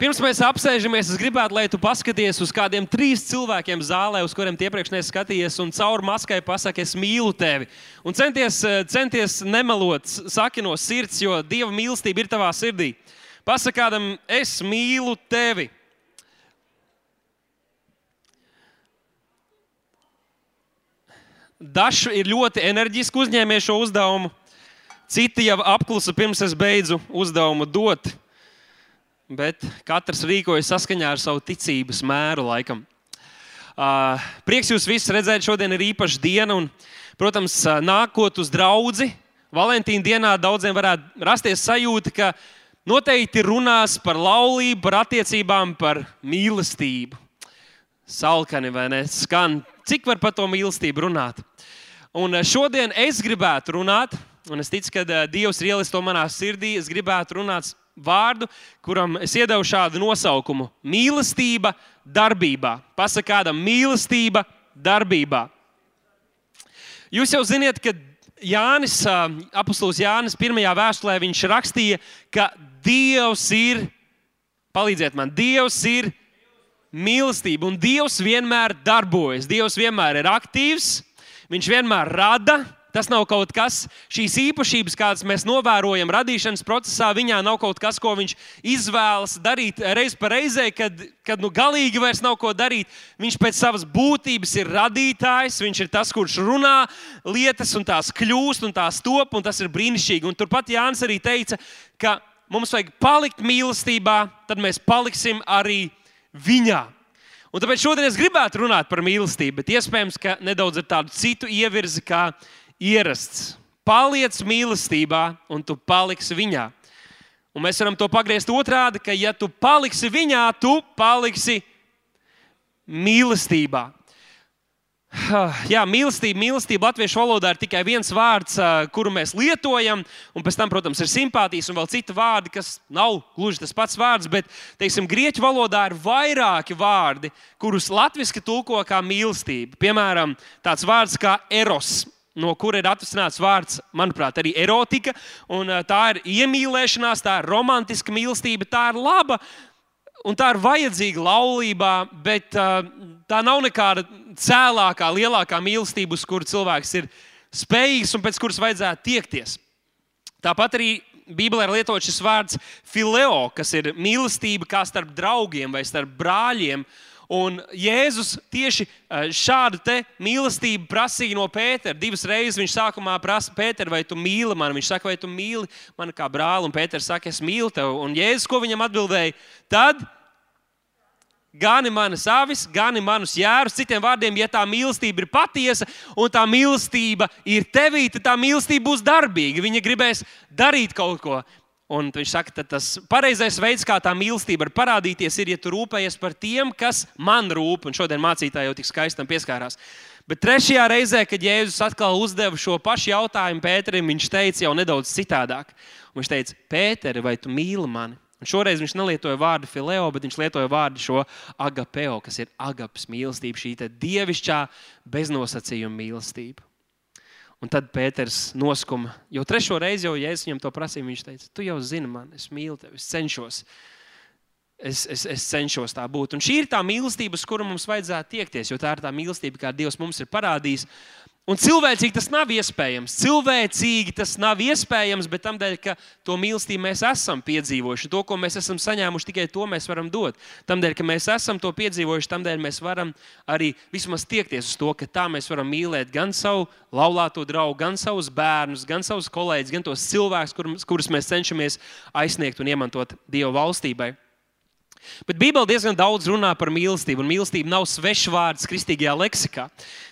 Pirms mēs apsēžamies, es gribētu, lai tu paskaties uz kādiem trīs cilvēkiem zālē, uz kuriem iepriekš neskatījies, un caur maskai pasaki, es mīlu tevi. Un centies, eh, centies nemelot, saki no sirds, jo Dieva mīlestība ir tavā sirdī. Pasaki kādam, es mīlu tevi. Daži ir ļoti enerģiski uzņēmējuši šo uzdevumu, citi jau apklusa pirms es beidzu uzdevumu dot bet katrs rīkojas saskaņā ar savu ticības mēru laikam. Prieks jūs visus redzēt, šodien ir īpaša diena, un, protams, nākot uz draugu, Valentīna dienā daudziem varētu rasties sajūta, ka noteikti runās par laulību, par attiecībām, par mīlestību. Salkani vai ne? Skan, cik var par to mīlestību runāt? Un šodien es gribētu runāt, un es ticu, ka Dievs ir ielis to manā sirdī. Es gribētu runāt vārdu, kuram es iedevu šādu nosaukumu - mīlestība darbībā. Pasakā kādam, mīlestība darbībā. Jūs jau zināt, ka Jānis, apustulis Jānis, pirmajā vēstulē viņš rakstīja, ka Dievs ir, palīdziet man, Dievs ir mīlestība, un Dievs vienmēr darbojas. Dievs vienmēr ir aktīvs, Viņš vienmēr rada, Tas nav kaut kas, šīs īpašības, kādas mēs novērojam radīšanas procesā, viņā nav kaut kas, ko viņš izvēlas darīt reiz pa reizē, kad, kad nu, galīgi vairs nav ko darīt. Viņš pēc savas būtības ir radītājs, viņš ir tas, kurš runā lietas, un tās kļūst, un tās top, un tas ir brīnišķīgi. Un turpat Jānis arī teica, ka mums vajag palikt mīlestībā, tad mēs paliksim arī viņā. Un tāpēc šodien es gribētu runāt par mīlestību, bet iespējams, ka nedaudz ar tādu citu ievirzi, kā ierasts. Paliec mīlestībā, un tu paliksi viņā. Un mēs varam to pagriezt otrādi, ka, ja tu paliksi viņā, tu paliksi mīlestībā. Jā, mīlestība, mīlestība latviešu valodā ir tikai viens vārds, kuru mēs lietojam, un pēc tam, protams, ir simpātijas un vēl citi vārdi, kas nav gluži tas pats vārds, bet, teiksim, grieķu valodā ir vairāki vārdi, kurus latviešu tulko kā mīlestība. Piemēram, tāds vārds kā eros no kura ir atvesināts vārds, manuprāt, arī erotika. Un, tā ir iemīlēšanās, tā ir romantiska mīlestība, tā ir laba. Un tā ir vajadzīga laulībā, bet tā nav nekāda cēlākā, lielākā mīlestība, uz kuru cilvēks ir spējīgs un pēc kuras vajadzētu tiekties. Tāpat arī Bībelē ir lietots šis vārds fileo, kas ir mīlestība kā starp draugiem vai starp brāļiem. Uh, Un Jēzus tieši eh, šādu mīlestību prasīja no Pētera. Divas reizes viņš sākumā prasa, Pēter, vai tu mīli mani? Viņš saka, vai tu mīli mani kā brāli? Un Pēters saka, es mīlu tevi. Un Jēzus, ko viņam atbildēja? Tad gani manas avis, gani manus jērus. Citiem vārdiem, ja tā mīlestība ir patiesa un tā mīlestība ir tevī, tad tā mīlestība būs darbīga. Viņa gribēs darīt kaut ko. Un viņš saka, ka tas pareizais veids, kā tā mīlestība var parādīties, ir, ja tu rūpējies par tiem, kas man rūp. Un šodien mācītāji jau tik skaistam pieskārās. Bet trešajā reizē, kad Jēzus atkal uzdeva šo pašu jautājumu Pēterim, viņš teica jau nedaudz citādāk. Un viņš teica, Pēteri, vai tu mīli mani? Un šoreiz viņš nelietoja vārdu fileo, bet viņš lietoja vārdu šo agapeo, kas ir agapas mīlestība, šī dievišķā beznosacījuma mīlestība. Un tad Pēters noskuma. Jo trešo reizi jau Jēzus viņam to prasīja. Viņš teica, tu jau zini mani, es mīlu tevi, es cenšos. Es, es, es cenšos tā būt. Un šī ir tā mīlestība, uz kuru mums vajadzētu tiekties, jo tā ir tā mīlestība, kā Dievs mums ir parādījis. Un cilvēcīgi tas nav iespējams. Cilvēcīgi tas nav iespējams, bet tādēļ, ka to mīlestību mēs esam piedzīvojuši. To, ko mēs esam saņēmuši, tikai to mēs varam dot. Tādēļ, ka mēs esam to piedzīvojuši, tādēļ mēs varam arī vismaz tiekties uz to, ka tā mēs varam mīlēt gan savu laulāto draugu, gan savus bērnus, gan savus kolēģus, gan tos cilvēkus, kurus mēs cenšamies aizsniegt un iemantot Dieva valstībai. Bet Bībelē diezgan daudz runā par mīlestību, un mīlestība nav svešs vārds kristīgajā leksikā.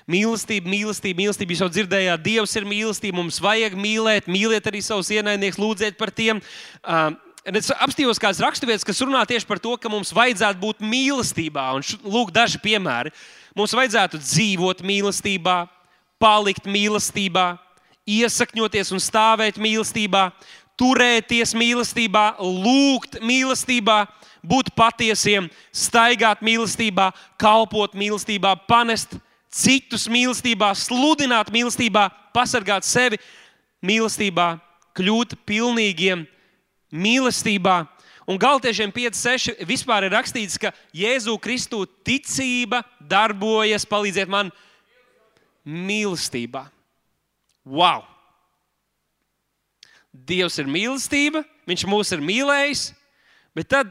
Mīlestība, mīlestība, mīlestība. Jūs jau dzirdējāt, Dievs ir mīlestība, mums vajag mīlēt, mīliet arī savus ienaidniekus, lūdziet par tiem. Uh, Es apstājos kādas raksturvietas, kas runā tieši par to, ka mums vajadzētu būt mīlestībā. Un lūk, daži piemēri. Mums vajadzētu dzīvot mīlestībā, palikt mīlestībā, iesakņoties un stāvēt mīlestībā, turēties mīlestībā, lūgt mīlestībā, būt patiesiem, staigāt mīlestībā, kalpot mīlestībā, panest citus mīlestībā, sludināt mīlestībā, pasargāt sevi mīlestībā, kļūt pilnīgiem mīlestībā. Un Galtiešiem 5.6. vispār ir rakstīts, ka Jēzu Kristu ticība darbojas, palīdziet man, mīlestībā. Wow! Dievs ir mīlestība, Viņš mūs ir mīlējis, bet tad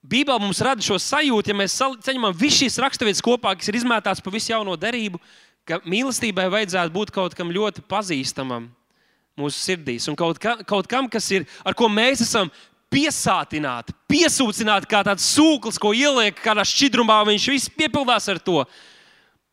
Bībelē mums rada šo sajūtu, ja mēs saņemam visu šīs raksturvietas kopā, kas ir izmētāts pa visu jauno derību, ka mīlestībai vajadzētu būt kaut kam ļoti pazīstamam mūsu sirdīs un kaut, ka, kaut kam, kas ir, ar ko mēs esam piesātināti, piesūcināti kā tāds sūklis, ko ieliek kādā šķidrumā, viņš viss piepildās ar to.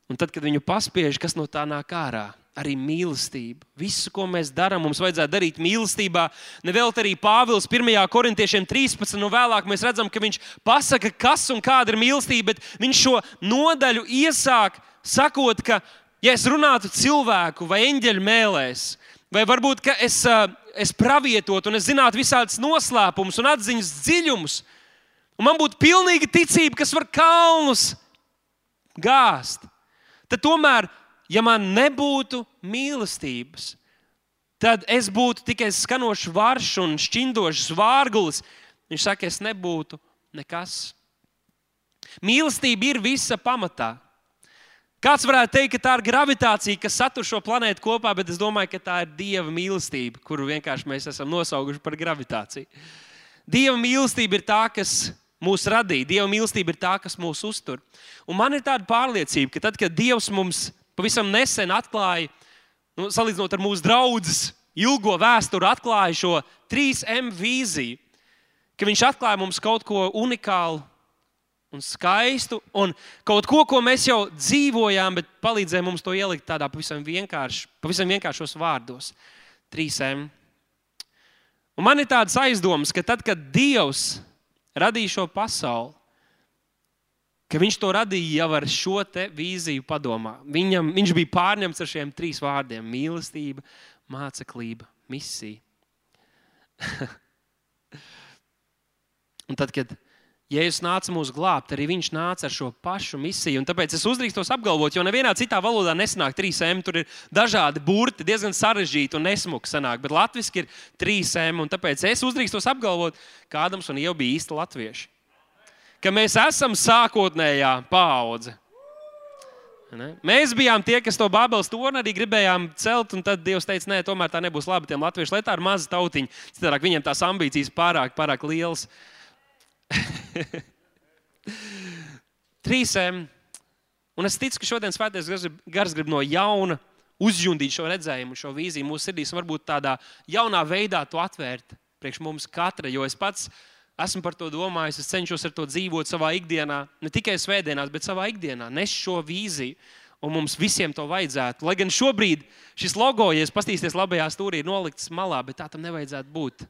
Un tad, kad viņu paspiež, kas no tā nāk ārā? Arī mīlestība. Visu, ko mēs darām, mums vajadzētu darīt mīlestībā. Nevēl arī Pāvils 1. korintiešiem 13. un vēlāk mēs redzam, ka viņš pasaka, kas un kāda ir mīlestība, bet viņš šo nodaļu iesāk sakot, ka, ja es runātu cilvēku vai eņģeļu mēlēs, vai varbūt es, es pravietotu un es zinātu visādus noslēpumus un atziņas dziļumus, un man būtu pilnīga ticība, kas var kalnus gāzt, tad tomēr ja man nebūtu mīlestības, tad es būtu tikai skanošs varš un šķindošs vārgulis. Viņš saka, es nebūtu nekas. Mīlestība ir visa pamatā. Kāds varētu teikt, ka tā ir gravitācija, kas satur šo planētu kopā, bet es domāju, ka tā ir dieva mīlestība, kuru vienkārši mēs esam nosaukuši par gravitāciju. Dieva mīlestība ir tā, kas mūs radīja, Dieva mīlestība ir tā, kas mūs uztur. Un man ir tāda pārliecība, ka tad, kad Dievs mums pavisam nesen atklāja, nu, salīdzinot ar mūsu draugus, ilgo vēsturi, atklāja šo 3M vīziju, ka viņš atklāja mums kaut ko unikālu un skaistu, un kaut ko, ko mēs jau dzīvojām, bet palīdzēja mums to ielikt tādā pavisam, vienkārš, pavisam vienkāršos vārdos - 3M. Un man ir tāds aizdoms, ka tad, kad Dievs radīja šo pasauli, ka viņš to radīja jau ar šo vīziju padomā. Viņam, viņš bija pārņemts ar šiem trīs vārdiem - mīlestība, māceklība, misija. un tad, kad Jēzus nāca mūs glābt, arī viņš nāca ar šo pašu misiju. Un tāpēc es uzdrīkstos apgalvot, jo nevienā citā valodā nesanāk 3M. Tur ir dažādi burti, diezgan sarežģīti un nesmuki sanāk, bet latviešu ir 3M. Un tāpēc es uzdrīkstos apgalvot, kādams un jau bija īsti latvieši ka mēs esam sākotnējā paudze. Ne? Mēs bijām tie, kas to Bābeles torni arī gribējām celt, un tad Dievs teica, nē, tomēr tā nebūs labi tiem latviešiem, lai tā ir maza tautiņa. Citādi viņiem tās ambīcijas pārāk, pārāk lielas. Trīsēm. Un es ticu, ka šodien svētais gars, gars grib no jauna uzjundīt šo redzējumu, šo vīziju mūsu sirdīs, un varbūt tādā jaunā veidā to atvērt priekš mums katra. Jo es pats esmu Esmu par to domājis, es cenšos ar to dzīvot savā ikdienā, ne tikai svētdienās, bet savā ikdienā. Nes šo vīziju, un mums visiem to vajadzētu. Lai gan šobrīd šis logo, ja paskatīsieties labajā stūrī, ir nolikts malā, bet tā tam nevajadzētu būt.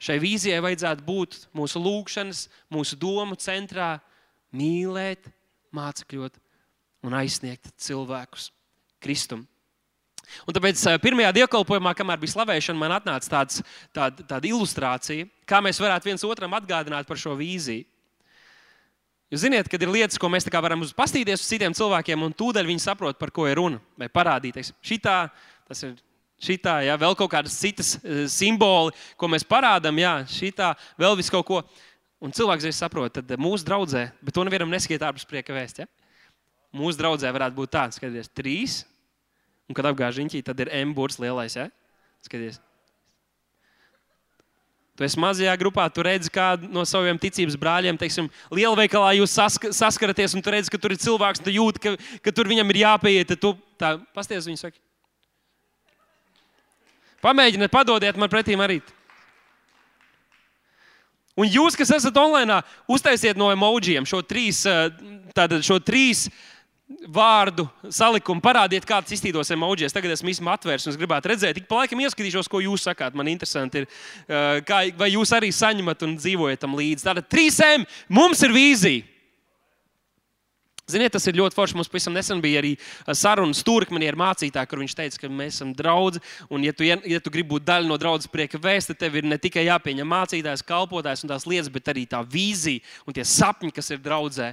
Šai vīzijai vajadzētu būt mūsu lūgšanas, mūsu domu centrā, mīlēt, mācekļot un aizsniegt cilvēkus Kristum. Un tāpēc pirmajā dievkalpojumā, kamēr bija slavēšana, man atnāca tāds, tāda, tāda ilustrācija, kā mēs varētu viens otram atgādināt par šo vīziju. Jūs zināt, kad ir lietas, ko mēs varam paskatīties uz citiem cilvēkiem, un tūdaļ viņi saprot, par ko ir runa. Vai parādīties šitā, tas ir šitā, ja vēl kaut kādas citas simboli, ko mēs parādām, jā, šitā, vēl vis kaut ko. Un cilvēks reiz saprot, tad mūsu draudzē, bet to nevienam neskiet ārpus prieka vēst. Ja? Mūsu draudzē varētu būt tāds, ka ir trīs Un, kad apgāž riņķī, tad ir M-burts lielais. Ja? Skaties. Tu esi mazajā grupā, tu redzi, kā no saviem ticības brāļiem, teiksim, lielveikalā jūs sask saskaraties, un tu redzi, ka tur ir cilvēks, tu jūti, ka, ka tur viņam ir jāpieiet. Tu tā pasties viņu saki. Pamēģiniet, padodiet man pretī arī. Un jūs, kas esat online, uztaisiet no emocījiem šo trīs, tātad šo trīs vārdu salikumu, parādiet, kā tas izstīdos emoģijos. Tagad esmu īstenībā atvērts un es gribētu redzēt, ik pa laikam ieskatīšos, ko jūs sakāt. Man interesanti ir, kā, vai jūs arī saņemat un dzīvojat tam līdzi. Tātad trīsēm mums ir vīzija. Ziniet, tas ir ļoti forši. Mums pavisam nesen bija arī saruna stūrkmenī ar mācītāju, kur viņš teica, ka mēs esam draugi. Un, ja tu, ja tu gribi būt daļa no draudzes prieka vēsta, tev ir ne tikai jāpieņem mācītājs, kalpotājs un tās lietas, bet arī tā vīzija un tie sapņi, kas ir draudzē.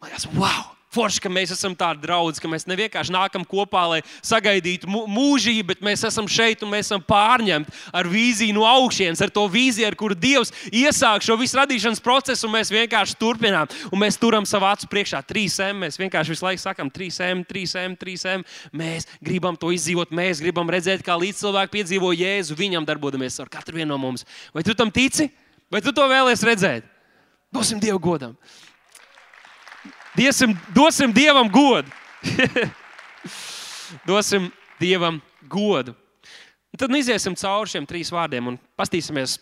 Man liekas, wow! Forši, ka mēs esam tādi draugi, ka mēs nevienkārši nākam kopā, lai sagaidītu mūžību, bet mēs esam šeit un mēs esam pārņemti ar vīziju no augšas, ar to vīziju, ar kuru Dievs iesāk šo visu radīšanas procesu, un mēs vienkārši turpinām. Un mēs turam savu acu priekšā 3M. Mēs vienkārši visu laiku sakām 3M, 3M, 3M. Mēs gribam to izdzīvot, mēs gribam redzēt, kā līdz cilvēki piedzīvo Jēzu, viņam darbojamies ar katru vienu no mums. Vai tu tam tici? Vai tu to vēlēsies redzēt? Dosim Dievu godam! Diesim, dosim Dievam godu. dosim Dievam godu. Un tad nu iziesim cauri šiem trīs vārdiem un paskatīsimies,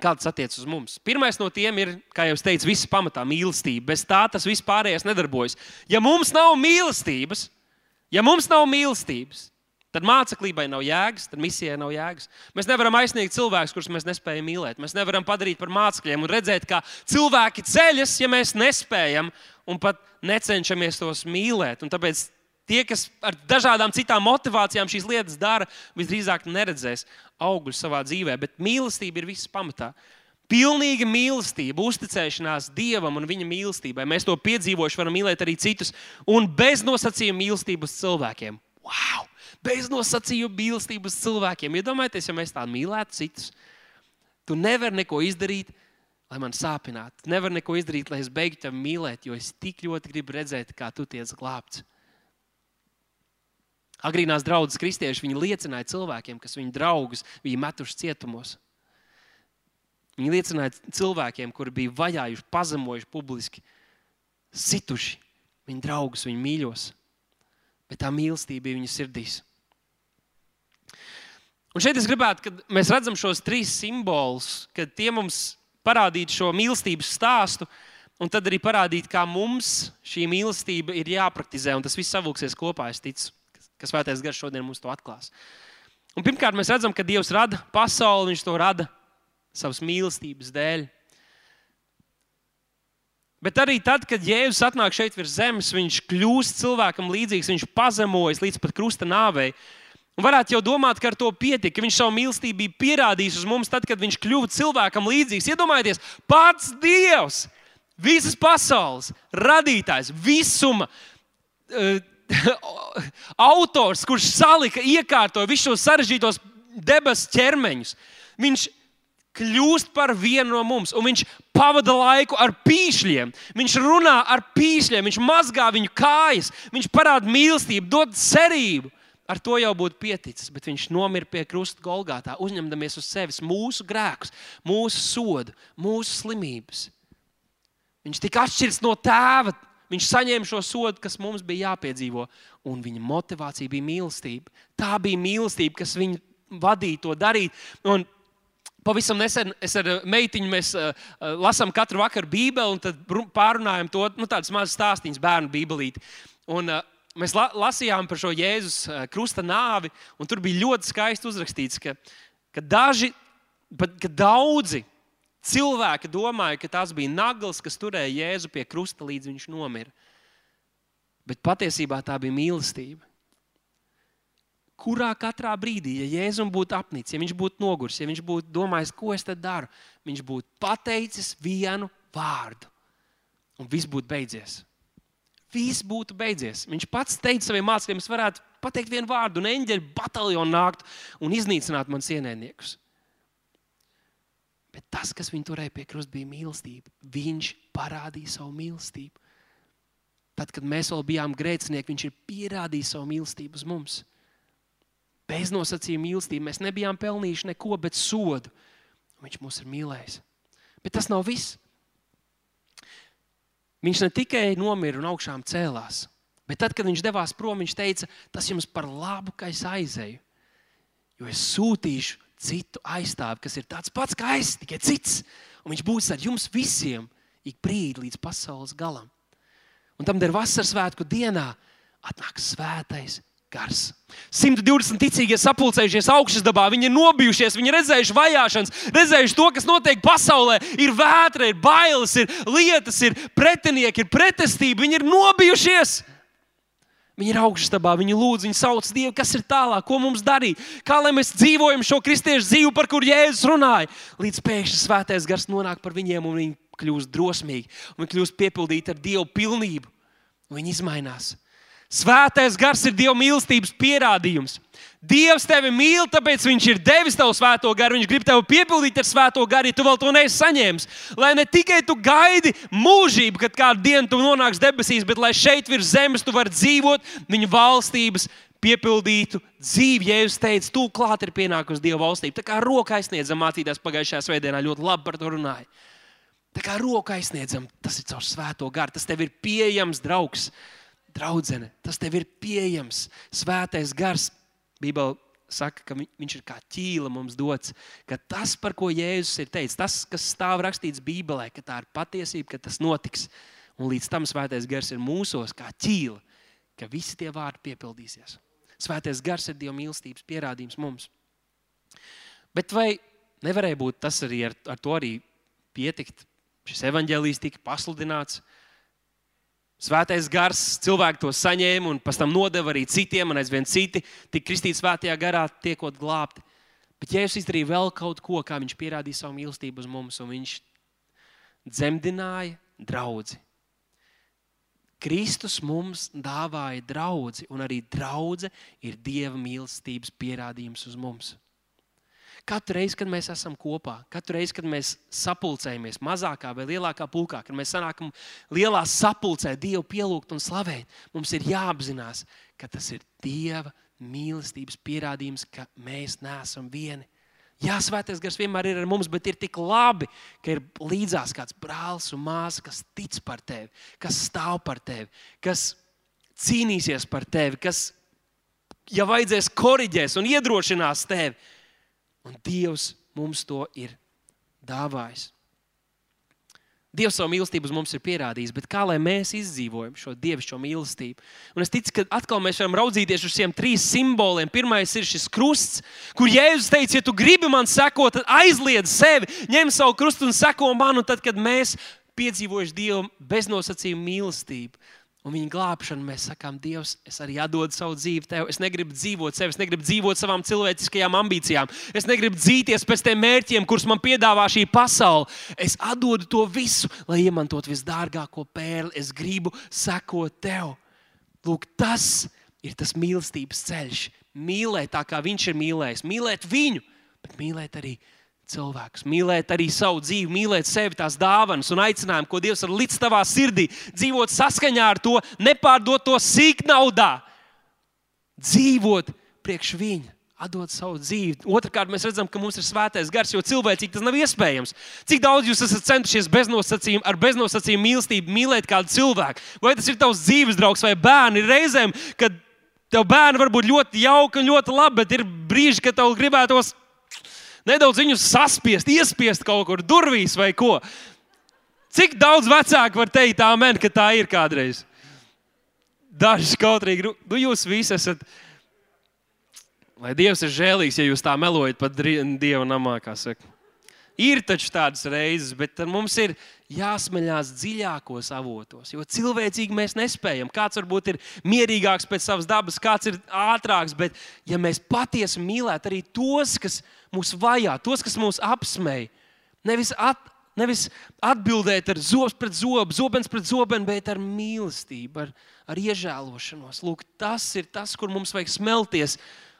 kā tas attiecas uz mums. Pirmais no tiem ir, kā jau teicu, viss pamatā mīlestība. Bez tā tas viss pārējais nedarbojas. Ja mums nav mīlestības, ja mums nav mīlestības, Tad māceklībai nav jēgas, tad misijai nav jēgas. Mēs nevaram aizsniegt cilvēkus, kurus mēs nespējam mīlēt. Mēs nevaram padarīt par mācekļiem un redzēt, kā cilvēki ceļas, ja mēs nespējam un pat necenšamies tos mīlēt. Un tāpēc tie, kas ar dažādām citām motivācijām šīs lietas dara, visdrīzāk neredzēs augļus savā dzīvē. Bet mīlestība ir viss pamatā. Pilnīga mīlestība, uzticēšanās Dievam un Viņa mīlestībai. Mēs to piedzīvojuši, varam mīlēt arī citus, un bez nosacījuma mīlestības cilvēkiem. Wow! bez nosacījuma mīlestības cilvēkiem. Iedomājieties, ja mēs tā mīlētu citus. Tu nevari neko izdarīt, lai man sāpinātu. Tu nevari neko izdarīt, lai es beigtu tevi mīlēt, jo es tik ļoti gribu redzēt, kā tu tiec glābts. Agrīnās draudzes kristieši viņi liecināja cilvēkiem, kas viņu draugus bija metuši cietumos. Viņi liecināja cilvēkiem, kuri bija vajājuši, pazemojuši publiski, situši viņu draugus, viņu mīļos. Bet tā mīlestība bija viņu sirdīs. Un šeit es gribētu, kad mēs redzam šos trīs simbolus, kad tie mums parādītu šo mīlestības stāstu, un tad arī parādīt, kā mums šī mīlestība ir jāpraktizē. Un tas viss savilksies kopā, es ticu, kas Svētais Gars šodien mums to atklās. Un pirmkārt, mēs redzam, ka Dievs rada pasauli, Viņš to rada savas mīlestības dēļ. Bet arī tad, kad Jēzus atnāk šeit virs zemes, viņš kļūst cilvēkam līdzīgs, viņš pazemojas līdz pat krusta nāvei. Un varētu jau domāt, ka ar to pietika, ka viņš savu mīlestību bija pierādījis uz mums, tad, kad viņš kļuva cilvēkam līdzīgs. Iedomājieties, pats Dievs, visas pasaules radītājs, visuma. Uh, autors, kurš salika, iekārtoja visus šos sarežģītos debesu ķermeņus, viņš kļūst par vienu no mums, un viņš pavada laiku ar pīšļiem. Viņš runā ar pīšļiem, viņš mazgā viņu kājas, viņš parāda mīlestību, dod cerību ar to jau būtu pieticis, bet viņš nomira pie krusta Golgātā, uzņemdamies uz sevis mūsu grēkus, mūsu sodu, mūsu slimības. Viņš tika atšķirts no tēva. Viņš saņēma šo sodu, kas mums bija jāpiedzīvo, un viņa motivācija bija mīlestība. Tā bija mīlestība, kas viņu vadīja to darīt. Un Pavisam nesen es ar meitiņu mēs uh, lasām katru vakaru Bībeli, un pārunājam to nu, tādas mazas stāstīņas, bērnu Bībelīti. Un, uh, mēs la lasījām par šo Jēzus eh, krusta nāvi, un tur bija ļoti skaisti uzrakstīts, ka, ka daži, ka daudzi cilvēki domāja, ka tas bija nagls, kas turēja Jēzu pie krusta, līdz viņš nomira. Bet patiesībā tā bija mīlestība. Kurā katrā brīdī, ja Jēzum būtu apnicis, ja viņš būtu noguris, ja viņš būtu domājis, ko es te daru, viņš būtu pateicis vienu vārdu, un viss būtu beidzies viss būtu beidzies. Viņš pats teica saviem mācekļiem, es varētu pateikt vienu vārdu, un eņģeļu bataljonu nākt un iznīcināt manus ienaidniekus. Bet tas, kas viņu turēja pie krusta, bija mīlestība. Viņš parādīja savu mīlestību. Tad, kad mēs vēl bijām grēcinieki, viņš ir pierādījis savu mīlestību uz mums. Bez nosacījuma mīlestību mēs nebijām pelnījuši neko, bet sodu. Viņš mūs ir mīlējis. Bet tas nav viss. Viņš ne tikai nomira un augšām cēlās, bet tad, kad viņš devās prom, viņš teica, tas jums par labu, ka es aizēju. Jo es sūtīšu citu aizstāvi, kas ir tāds pats kā es, tikai cits. Un viņš būs ar jums visiem ik brīdi līdz pasaules galam. Un tam ir vasaras svētku dienā atnāks svētais gars. 120 ticīgie sapulcējušies augšas dabā, viņi ir nobijušies, viņi ir redzējuši vajāšanas, redzējuši to, kas notiek pasaulē. Ir vētra, ir bailes, ir lietas, ir pretinieki, ir pretestība. Viņi ir nobijušies. Viņi ir augšstabā, viņi lūdz, viņi sauc Dievu, kas ir tālāk, ko mums darīt. Kā lai mēs dzīvojam šo kristiešu dzīvi, par kuru Jēzus runāja, līdz pēkšņi svētais gars nonāk par viņiem un viņi kļūst drosmīgi un viņi kļūst piepildīti ar Dievu pilnību. Viņi izmainās. Svētais gars ir Dieva mīlestības pierādījums. Dievs tevi mīl, tāpēc Viņš ir devis tev svēto garu. Viņš grib tevi piepildīt ar svēto garu, ja tu vēl to neesi saņēmis. Lai ne tikai tu gaidi mūžību, kad kādu dienu tu nonāksi debesīs, bet lai šeit virs zemes tu vari dzīvot viņa valstības piepildītu dzīvi. Jēzus teica, tu klāt ir pienākusi Dieva valstība. Tā kā roka aizsniedzam mācītājs pagājušajā svētdienā ļoti labi par to runāja. Tā kā roka aizsniedzam, tas ir caur svēto garu. Tas tev ir pieejams, draugs draudzene, tas tev ir pieejams. Svētais gars, Bībelē saka, ka viņš ir kā ķīla mums dots. Ka tas, par ko Jēzus ir teicis, tas, kas stāv rakstīts Bībelē, ka tā ir patiesība, ka tas notiks. Un līdz tam svētais gars ir mūsos kā ķīla, ka visi tie vārdi piepildīsies. Svētais gars ir Dieva mīlestības pierādījums mums. Bet vai nevarēja būt tas arī ar, ar to arī pietikt? Šis evaņģēlijs tika pasludināts, Svētais gars, cilvēki to saņēma un pēc tam nodeva arī citiem, un aizvien citi tika kristīti svētajā garā, tiekot glābti. Bet Jēzus izdarīja vēl kaut ko, kā viņš pierādīja savu mīlestību uz mums, un viņš dzemdināja draugu. Kristus mums dāvāja draugu, un arī draudzene ir Dieva mīlestības pierādījums uz mums. Katru reizi, kad mēs esam kopā, katru reizi, kad mēs sapulcējamies mazākā vai lielākā pulkā, kad mēs sanākam lielā sapulcē, Dievu pielūgt un slavēt, mums ir jāapzinās, ka tas ir Dieva mīlestības pierādījums, ka mēs neesam vieni. Jā, svētais gars vienmēr ir ar mums, bet ir tik labi, ka ir līdzās kāds brālis un māsa, kas tic par tevi, kas stāv par tevi, kas cīnīsies par tevi, kas, ja vajadzēs, korģēs un iedrošinās tevi. Un Dievs mums to ir dāvājis. Dievs savu mīlestību uz mums ir pierādījis, bet kā lai mēs izdzīvojam šo dievišķo mīlestību? Un es ticu, ka atkal mēs varam raudzīties uz šiem trim simboliem. Pirmais ir šis krusts, kur Jēzus teica, ja tu gribi man sekot, tad aizliedz sevi, ņem savu krustu un seko man. Un tad, kad mēs piedzīvojam Dieva beznosacījumu mīlestību, un viņa glābšanu, mēs sakām, Dievs, es arī atdodu savu dzīvi tev. Es negribu dzīvot sevi, es negribu dzīvot savām cilvēciskajām ambīcijām. Es negribu dzīties pēc tiem mērķiem, kurus man piedāvā šī pasaule. Es atdodu to visu, lai iemantotu visdārgāko pērli. Es gribu sekot tev. Lūk, tas ir tas mīlestības ceļš. Mīlēt tā, kā viņš ir mīlējis. Mīlēt viņu, bet mīlēt arī viņu cilvēkus, mīlēt arī savu dzīvi, mīlēt sevi, tās dāvanas un aicinājumu, ko Dievs ir līdz tavā sirdī, dzīvot saskaņā ar to, nepārdot to sīk naudā, dzīvot priekš viņa. Atdot savu dzīvi. Otrakārt, mēs redzam, ka mums ir svētais gars, jo cilvēcīgi tas nav iespējams. Cik daudz jūs esat centušies beznosacījumu, ar beznosacījumu mīlestību mīlēt kādu cilvēku? Vai tas ir tavs dzīves draugs vai bērns? Ir reizēm, kad tev bērni var būt ļoti jauki un ļoti labi, bet ir brīži, kad tev gribētos nedaudz viņus saspiest, iespiest kaut kur durvīs vai ko. Cik daudz vecāku var teikt, amen, ka tā ir kādreiz? Daži kautrīgi, nu jūs visi esat. Lai Dievs ir žēlīgs, ja jūs tā melojat pat Dieva namā, kā saka. Ir taču tādas reizes, bet mums ir jāsmeļās dziļākos avotos, jo cilvēcīgi mēs nespējam. Kāds varbūt ir mierīgāks pēc savas dabas, kāds ir ātrāks, bet ja mēs patiesi mīlētu arī tos, kas mūs vajā, tos, kas mūs apsmēj, nevis, at, nevis atbildēt ar zobs pret zobu, zobens pret zobenu, bet ar mīlestību, ar, ar iežēlošanos. Lūk, tas ir tas, kur mums vajag smelties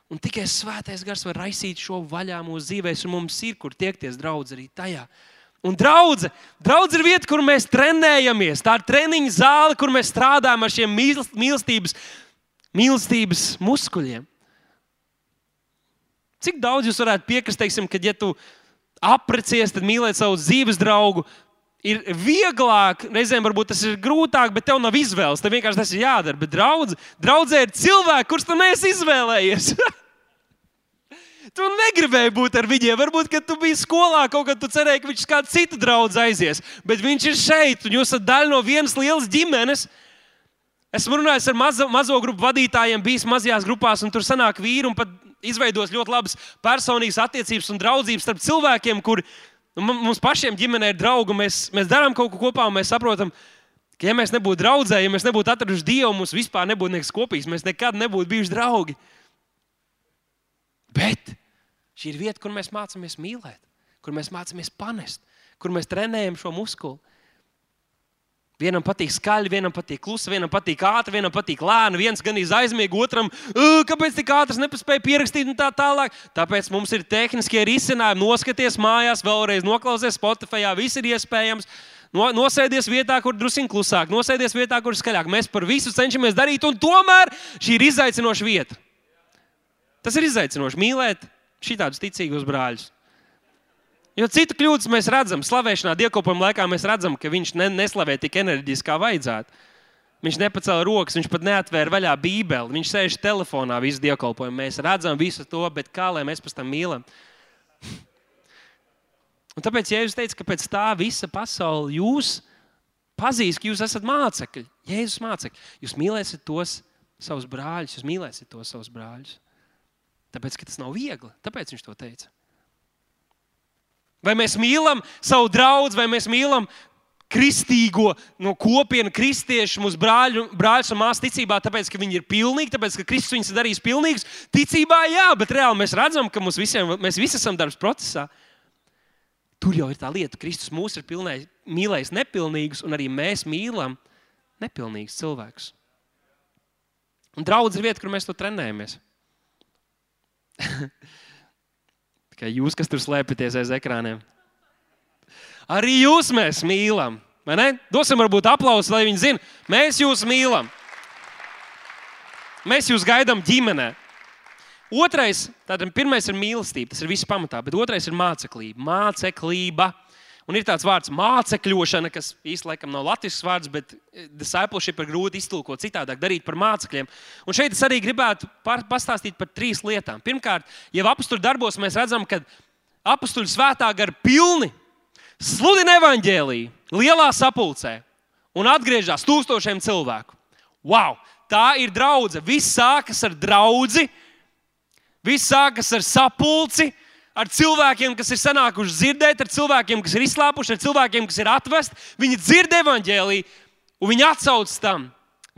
Un tikai svētais gars var raisīt šo vaļā mūsu dzīvēm, un mums ir kur tiekties draudz arī tajā. Un draudze, draudze ir vieta, kur mēs trenējamies. Tā ir treniņa zāle, kur mēs strādājam ar šiem mīlestības, mīlestības muskuļiem. Cik daudz jūs varētu piekrist, teiksim, kad ja tu aprecies, tad mīlēt savu dzīves draugu. Ir vieglāk, reizēm varbūt tas ir grūtāk, bet tev nav izvēles. Tev vienkārši tas ir jādara. Bet draudz, draudzē ir cilvēki, kurus tu neesi izvēlējies. Tu negribēji būt ar viņiem. Varbūt, kad tu biji skolā, kaut kad tu cerēji, ka viņš kādu citu draugu aizies. Bet viņš ir šeit, un jūs esat daļa no vienas lielas ģimenes. Esmu runājis ar mazo, mazo grupu vadītājiem, bijis mazajās grupās, un tur sanāk vīri un pat izveidos ļoti labas personīgas attiecības un draudzības starp cilvēkiem, kur nu, mums pašiem ģimenē ir draugi. Mēs, mēs darām kaut ko kopā, un mēs saprotam, ka, ja mēs nebūtu draudzēji, ja mēs nebūtu atraduši Dievu, mums vispār nebūtu nekas kopīgs. Mēs nekad nebūtu bijuši draugi. Bet Šī ir vieta, kur mēs mācāmies mīlēt, kur mēs mācāmies panest, kur mēs trenējam šo muskuli. Vienam patīk skaļi, vienam patīk klusi, vienam patīk ātri, vienam patīk lēni. viens gan aizmiega, otram, kāpēc tik ātrs nepaspēja pierakstīt un tā tālāk. Tāpēc mums ir tehniskie risinājumi. Noskaties mājās, vēlreiz noklausies Spotify, viss ir iespējams. No, nosēdies vietā, kur druskuļi klusāk, nosēdies vietā, kur skaļāk. Mēs par visu cenšamies darīt, un tomēr šī ir izaicinoša vieta. Tas ir izaicinoši mīlēt šādus ticīgus brāļus. Jo citu kļūdas mēs redzam, slavēšanā, dievkalpojuma laikā mēs redzam, ka viņš ne, neslavē tik enerģiski, kā vajadzētu. Viņš nepacēla rokas, viņš pat neatvēra vaļā Bībeli. Viņš sēž telefonā visu dievkalpojumu. Mēs redzam visu to, bet kā lai mēs pēc tam mīlam? Un tāpēc, ja jūs teicat, ka pēc tā visa pasaule jūs pazīst, ka jūs esat mācekļi, Jēzus mācekļi, jūs mīlēsiet tos savus brāļus, jūs mīlēsiet tos savus brāļus. Tāpēc, ka tas nav viegli, tāpēc viņš to teica. Vai mēs mīlam savu draugu, vai mēs mīlam kristīgo no kopienas, kristiešu, mūsu brāļu, brāļus un māsas ticībā, tāpēc, ka viņi ir pilnīgi, tāpēc, ka Kristus viņus ir darījis pilnīgus. Ticībā, jā, bet reāli mēs redzam, ka visiem, mēs visi esam darbs procesā. Tur jau ir tā lieta, ka Kristus mūs ir pilnē, mīlējis nepilnīgus, un arī mēs mīlam nepilnīgus cilvēkus. Un draudz ir vieta, kur mēs to trenējamies. Tikai jūs, kas tur slēpjaties aiz ekrāniem. Arī jūs mēs mīlam. Dosim varbūt aplausu, lai viņi zinātu, mēs jūs mīlam. Mēs jūs gaidām ģimenē. Otrais, tātad pirmais ir mīlestība, tas ir viss pamatā, bet otrais ir māceklība. Māceklība. Un ir tāds vārds mācekļošana, kas īstenībā nav latviešu vārds, bet eh, discipleship ir grūti iztulkot citādāk, darīt par mācekļiem. Un šeit es arī gribētu pastāstīt par trīs lietām. Pirmkārt, jau apakstuļu darbos mēs redzam, ka apakstuļu svētā gara pilni sludina evaņģēlīju lielā sapulcē un atgriežas tūkstošiem cilvēku. Wow! Tā ir draudzene. Viss sākas ar draugu, viss sākas ar sapulci ar cilvēkiem, kas ir sanākuši dzirdēt, ar cilvēkiem, kas ir izslāpuši, ar cilvēkiem, kas ir atvesti. Viņi dzird evaņģēlīju, un viņi atsauc tam.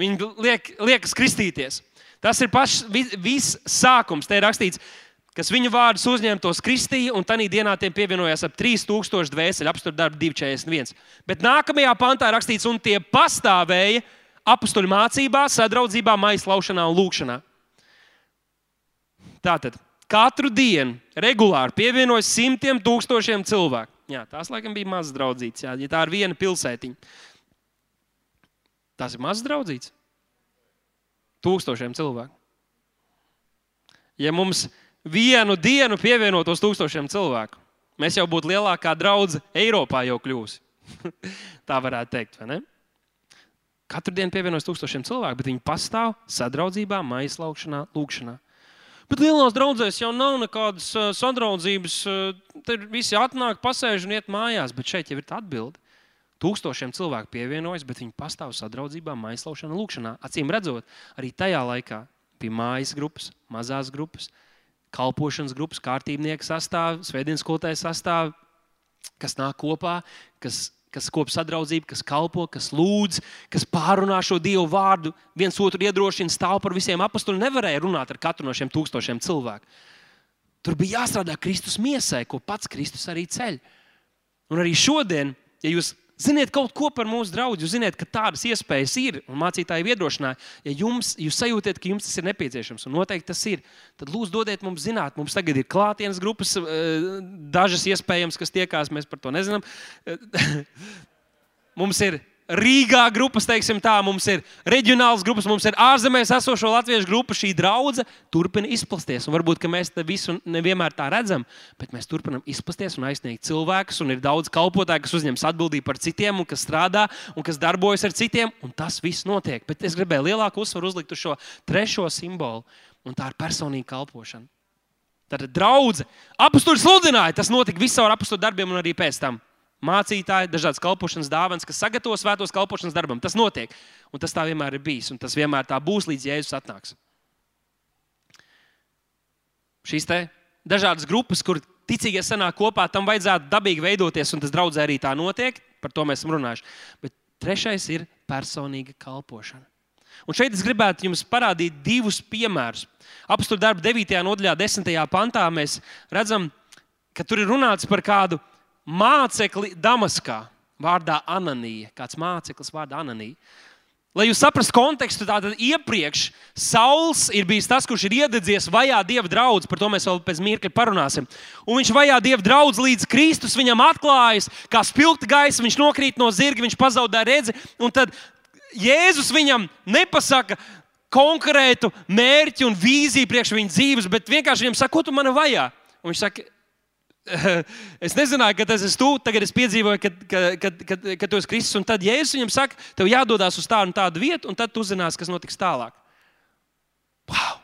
Viņi liek, liekas kristīties. Tas ir pašs viss sākums. Te ir rakstīts, kas viņu vārdus uzņēma, tos kristīja, un tajā dienā tiem pievienojās ap 3000 dvēseli, apstākļu darbu 241. Bet nākamajā pantā rakstīts, un tie pastāvēja apstuļu mācībā, sadraudzībā, maizlaušanā un lūkšanā. Tātad katru dienu regulāri pievienojas simtiem tūkstošiem cilvēku. Jā, tās laikam bija mazas draudzītas, jā, ja tā ir viena pilsētiņa. Tas ir mazs draudzīts. Tūkstošiem cilvēku. Ja mums vienu dienu pievienotos tūkstošiem cilvēku, mēs jau būtu lielākā draudzene Eiropā jau kļūsi. tā varētu teikt, vai ne? Katru dienu pievienojas tūkstošiem cilvēku, bet viņi pastāv sadraudzībā, maisa laukšanā, lūkšanā. Bet lielās draudzēs jau nav nekādas uh, sadraudzības. Uh, tur visi atnāk, pasēž un iet mājās. Bet šeit jau ir tā atbilde. Tūkstošiem cilvēku pievienojas, bet viņi pastāv sadraudzībā, aizslaušanā, lūkšanā. Acīm redzot, arī tajā laikā bija mājas grupas, mazās grupas, kalpošanas grupas, kārtībnieka sastāvs, svētdienas skolotāja sastāvs, kas nāk kopā, kas kas kop sadraudzību, kas kalpo, kas lūdz, kas pārunā šo Dievu vārdu, viens otru iedrošina, stāv par visiem apstuliem. Nevarēja runāt ar katru no šiem tūkstošiem cilvēku. Tur bija jāstrādā Kristus miesai, ko pats Kristus arī ceļ. Un arī šodien, ja jūs Ziniet kaut ko par mūsu draugu, ziniet, ka tādas iespējas ir. Mācītāji iedrošināja, ja jums, jūs sajūtat, ka jums tas ir nepieciešams, un noteikti tas ir, tad lūdzu dodiet mums zināt. Mums tagad ir klātienes grupas, eh, dažas iespējams, kas tiekās, mēs par to nezinām. mums ir Rīgā grupas, teiksim tā, mums ir reģionāls grupas, mums ir ārzemēs esošo latviešu grupa. Šī draudzene turpina izplasties. Un varbūt mēs to visu nevienmēr tā redzam, bet mēs turpinām izplasties un aizsniegt cilvēkus. Un ir daudz kalpotāju, kas uzņemas atbildību par citiem, un kas strādā un kas darbojas ar citiem. Tas viss notiek. Bet es gribēju lielāku uzsvaru uzlikt uz šo trešo simbolu, un tā ir personīga kalpošana. Tātad draudzene apstuļu sludināja. Tas notika visā ar apstuļu darbiem un arī pēc tam mācītāji, dažādas kalpošanas dāvanas, kas sagatavo svētos kalpošanas darbam. Tas notiek. Un tas tā vienmēr ir bijis. Un tas vienmēr tā būs, līdz Jēzus atnāks. Šīs dažādas grupas, kur ticīgie sanāk kopā, tam vajadzētu dabīgi veidoties, un tas draudzē arī tā notiek. Par to mēs esam runājuši. Bet trešais ir personīga kalpošana. Un šeit es gribētu jums parādīt divus piemērus. Apstākļu darba 9. nodaļā, 10. pantā mēs redzam, ka tur ir runāts par kādu mācekli Damaskā. vārdā Ananija, kāds māceklis vārdā Ananija. Lai jūs saprastu kontekstu, tātad iepriekš Sauls ir bijis tas, kurš ir iededzies vajā dieva draugu, par to mēs vēl pēc mirkļa parunāsim. Un viņš vajā dieva draugu līdz Kristus viņam atklājas, kā spilgta gaisa, viņš nokrīt no zirga, viņš pazaudē redzi. Un tad Jēzus viņam nepasaka konkrētu mērķi un vīziju priekš viņa dzīves, bet vienkārši viņam saka, ko tu man vajā? Un viņš saka, Es nezināju, ka tas esi tu. Tagad es piedzīvoju, ka, ka, ka, ka, ka tu esi Kristus. Un tad Jēzus viņam saka, tev jādodas uz tādu un tādu vietu, un tad tu uzzināsi, kas notiks tālāk. Wow!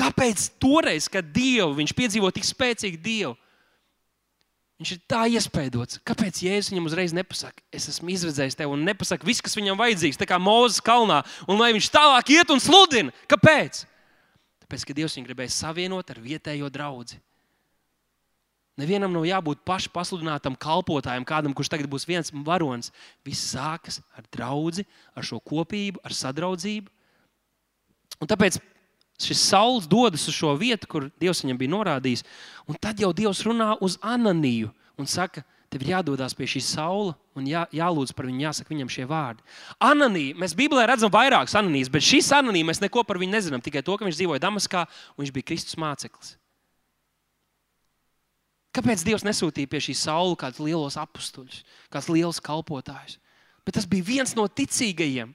Kāpēc toreiz, kad Dievu viņš piedzīvo tik spēcīgu Dievu, viņš ir tā iespaidots? Kāpēc Jēzus viņam uzreiz nepasaka, es esmu izredzējis tevi un nepasaka viss, kas viņam vajadzīgs, tā kā Mozus kalnā, un lai viņš tālāk iet un sludina? Kāpēc? Tāpēc, ka Dievs viņu gribēja savienot ar vietējo draugu. Nevienam nav jābūt pašpasludinātam kalpotājam, kādam, kurš tagad būs viens varonis. Viss sākas ar draugu, ar šo kopību, ar sadraudzību. Un tāpēc šis saules dodas uz šo vietu, kur Dievs viņam bija norādījis. Un tad jau Dievs runā uz Ananiju un saka, tev ir jādodas pie šī saula un jā, jālūdz par viņu, jāsaka viņam šie vārdi. Ananija, mēs Bībelē redzam vairākas ananijas, bet šis ananija mēs neko par viņu nezinām. Tikai to, ka viņš dzīvoja Damaskā un viņš bija Kristus māceklis. Kāpēc Dievs nesūtīja pie šī saula kādus lielos apstuļus, kādus lielus kalpotājus? Bet tas bija viens no ticīgajiem,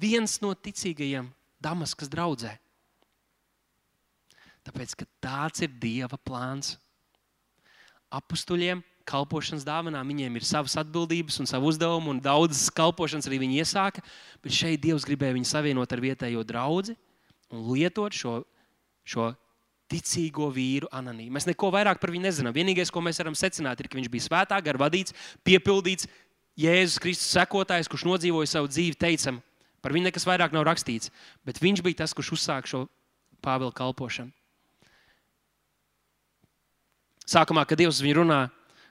viens no ticīgajiem Damaskas draudzē. Tāpēc, ka tāds ir Dieva plāns. Apstuļiem, kalpošanas dāvanām, viņiem ir savas atbildības un savu uzdevumu, un daudzas kalpošanas arī viņi iesāka. Bet šeit Dievs gribēja viņu savienot ar vietējo draugu un lietot šo, šo ticīgo vīru Ananiju. Mēs neko vairāk par viņu nezinām. Vienīgais, ko mēs varam secināt, ir, ka viņš bija svētā gara vadīts, piepildīts Jēzus Kristus sekotājs, kurš nodzīvoja savu dzīvi, teicam, par viņu nekas vairāk nav rakstīts. Bet viņš bija tas, kurš uzsāka šo Pāvila kalpošanu. Sākumā, kad Dievs viņu runā,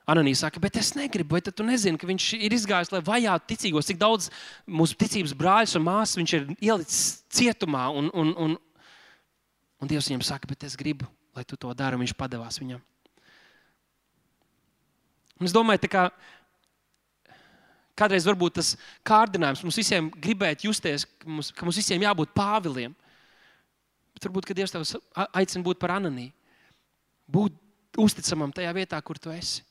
Ananija saka, bet es negribu, vai tu nezini, ka viņš ir izgājis, lai vajātu ticīgos, cik daudz mūsu ticības brāļus un māsas viņš ir ielicis cietumā un, un, un, Un Dievs viņam saka, bet es gribu, lai tu to dari. Viņš padevās viņam. Un es domāju, ka kādreiz varbūt tas kārdinājums mums visiem gribēt justies, ka mums, ka mums visiem jābūt pāviliem. Bet varbūt Dievs tev aicina būt par anonīmu. Būt uzticamam tajā vietā, kur tu esi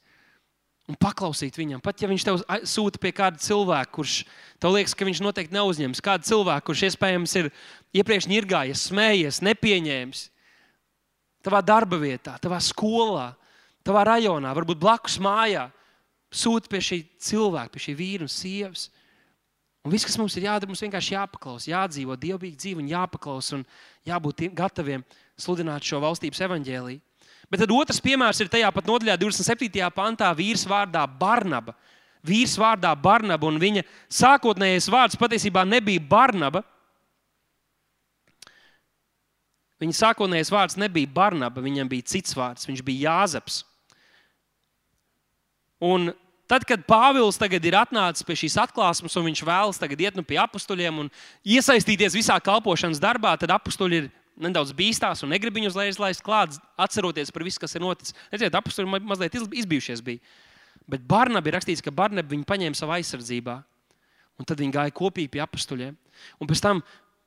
un paklausīt viņam. Pat ja viņš tev sūta pie kāda cilvēka, kurš tev liekas, ka viņš noteikti neuzņems, kādu cilvēku, kurš iespējams ir iepriekš nirgājies, smējies, nepieņēmis. Tavā darba vietā, tavā skolā, tavā rajonā, varbūt blakus mājā. Sūta pie šī cilvēka, pie šī vīra un sievas. Un viss, kas mums ir jādara, mums vienkārši jāpaklausa, jādzīvo dievbijīgi dzīvi un jāpaklausa un jābūt gataviem sludināt šo valstības evaņģēlīju. Bet tad otrs piemērs ir tajā pat nodaļā, 27. pantā, vīrs vārdā Barnaba. Vīrs vārdā Barnaba, un viņa sākotnējais vārds patiesībā nebija Barnaba. Viņa sākotnējais vārds nebija Barnaba, viņam bija cits vārds, viņš bija Jāzeps. Un tad, kad Pāvils tagad ir atnācis pie šīs atklāsmes, un viņš vēlas tagad iet nu pie apstuļiem un iesaistīties visā kalpošanas darbā, tad apstuļi ir nedaudz bīstās un negrib viņu uzreiz laist klāt, atceroties par visu, kas ir noticis. Redziet, apakšā mazliet izbijušies. Bija. Bet Barnabā ir rakstīts, ka Barnabā viņu paņēma savā aizsardzībā. Un tad viņi gāja kopīgi pie apstuļiem. Un pēc tam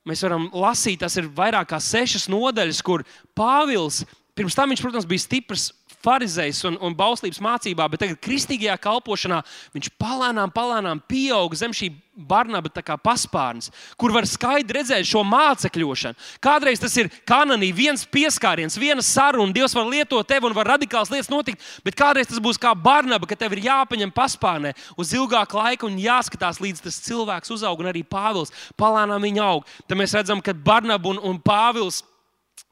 mēs varam lasīt, tas ir vairāk kā sešas nodaļas, kur Pāvils, pirms tam viņš, protams, bija stiprs farizējs un, un bauslības mācībā, bet tagad kristīgajā kalpošanā viņš palēnām, palēnām pieaug zem šī Barnaba paspārnes, kur var skaidri redzēt šo mācekļošanu. Kādreiz tas ir kanānī, viens pieskāriens, viena saruna, Dievs var lietot tevi un var radikāls lietas notikt, bet kādreiz tas būs kā Barnaba, ka tev ir jāpaņem paspārnē uz ilgāku laiku un jāskatās, līdz tas cilvēks uzaug, un arī Pāvils palēnām viņa aug. Tad mēs redzam, ka Barnaba un, un Pāvils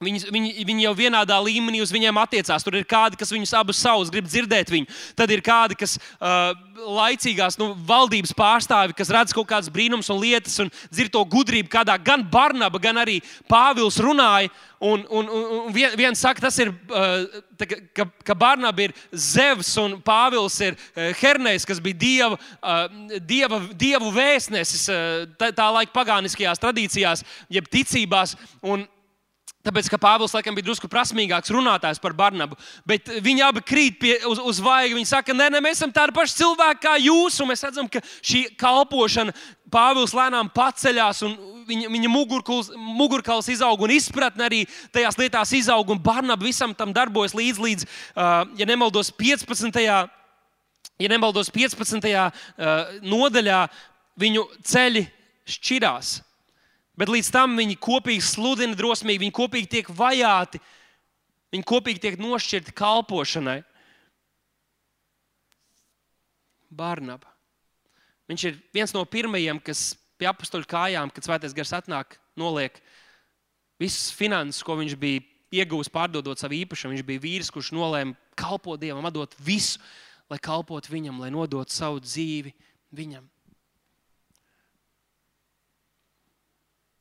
Viņi, viņi, viņi jau vienādā līmenī uz viņiem attiecās. Tur ir kādi, kas viņus abus savus grib dzirdēt. Viņu. Tad ir kādi, kas uh, laicīgās nu, valdības pārstāvi, kas redz kaut kādas brīnums un lietas un dzird to gudrību, kādā gan Barnaba, gan arī Pāvils runāja. Un, un, un viens saka, tas ir, uh, tā, ka, ka Barnaba ir Zevs un Pāvils ir uh, Hernejs, kas bija dieva, uh, dieva, dievu vēstnesis uh, tā, tā laika pagāniskajās tradīcijās, jeb ticībās. Un, Tāpēc, ka Pāvils laikam bija drusku prasmīgāks runātājs par Barnabu, bet viņi abi krīt pie, uz, uz vaigu. Viņi saka, nē, nē, mēs esam tādi paši cilvēki kā jūs, un mēs redzam, ka šī kalpošana Pāvils lēnām paceļās, un viņa, viņa mugurkauls, izaug, un izpratne arī tajās lietās izaug, un Barnaba visam tam darbojas līdz, līdz ja nemaldos, 15. Ja nemaldos 15. Uh, nodaļā, viņu ceļi šķirās. Bet līdz tam viņi kopīgi sludina drosmīgi, viņi kopīgi tiek vajāti, viņi kopīgi tiek nošķirti kalpošanai. Barnaba. Viņš ir viens no pirmajiem, kas pie apakstuļu kājām, kad svētais gars atnāk, noliek visas finanses, ko viņš bija ieguvis pārdodot savu īpašumu. Viņš bija vīrs, kurš nolēma kalpot Dievam, atdot visu, lai kalpotu viņam, lai nodotu savu dzīvi viņam.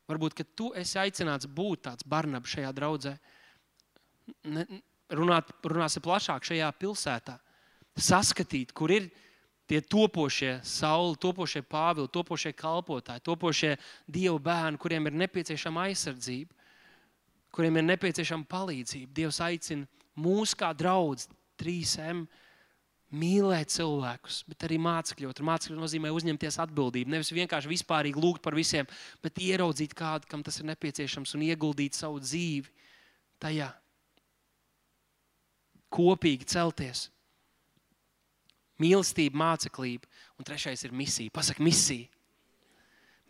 Varbūt, ka tu esi aicināts būt tāds Barnabas šajā draudzē. Ne, runāt, runāsim plašāk šajā pilsētā. Saskatīt, kur ir tie topošie sauli, topošie pāvili, topošie kalpotāji, topošie dievu bērni, kuriem ir nepieciešama aizsardzība, kuriem ir nepieciešama palīdzība. Dievs aicina mūs kā draugus, 3M mīlēt cilvēkus, bet arī mācekļot. Mācekļot nozīmē uzņemties atbildību. Nevis vienkārši vispārīgi lūgt par visiem, bet ieraudzīt kādu, kam tas ir nepieciešams, un ieguldīt savu dzīvi tajā. Kopīgi celties. Mīlestība, māceklība, un trešais ir misija. Pasaka, misija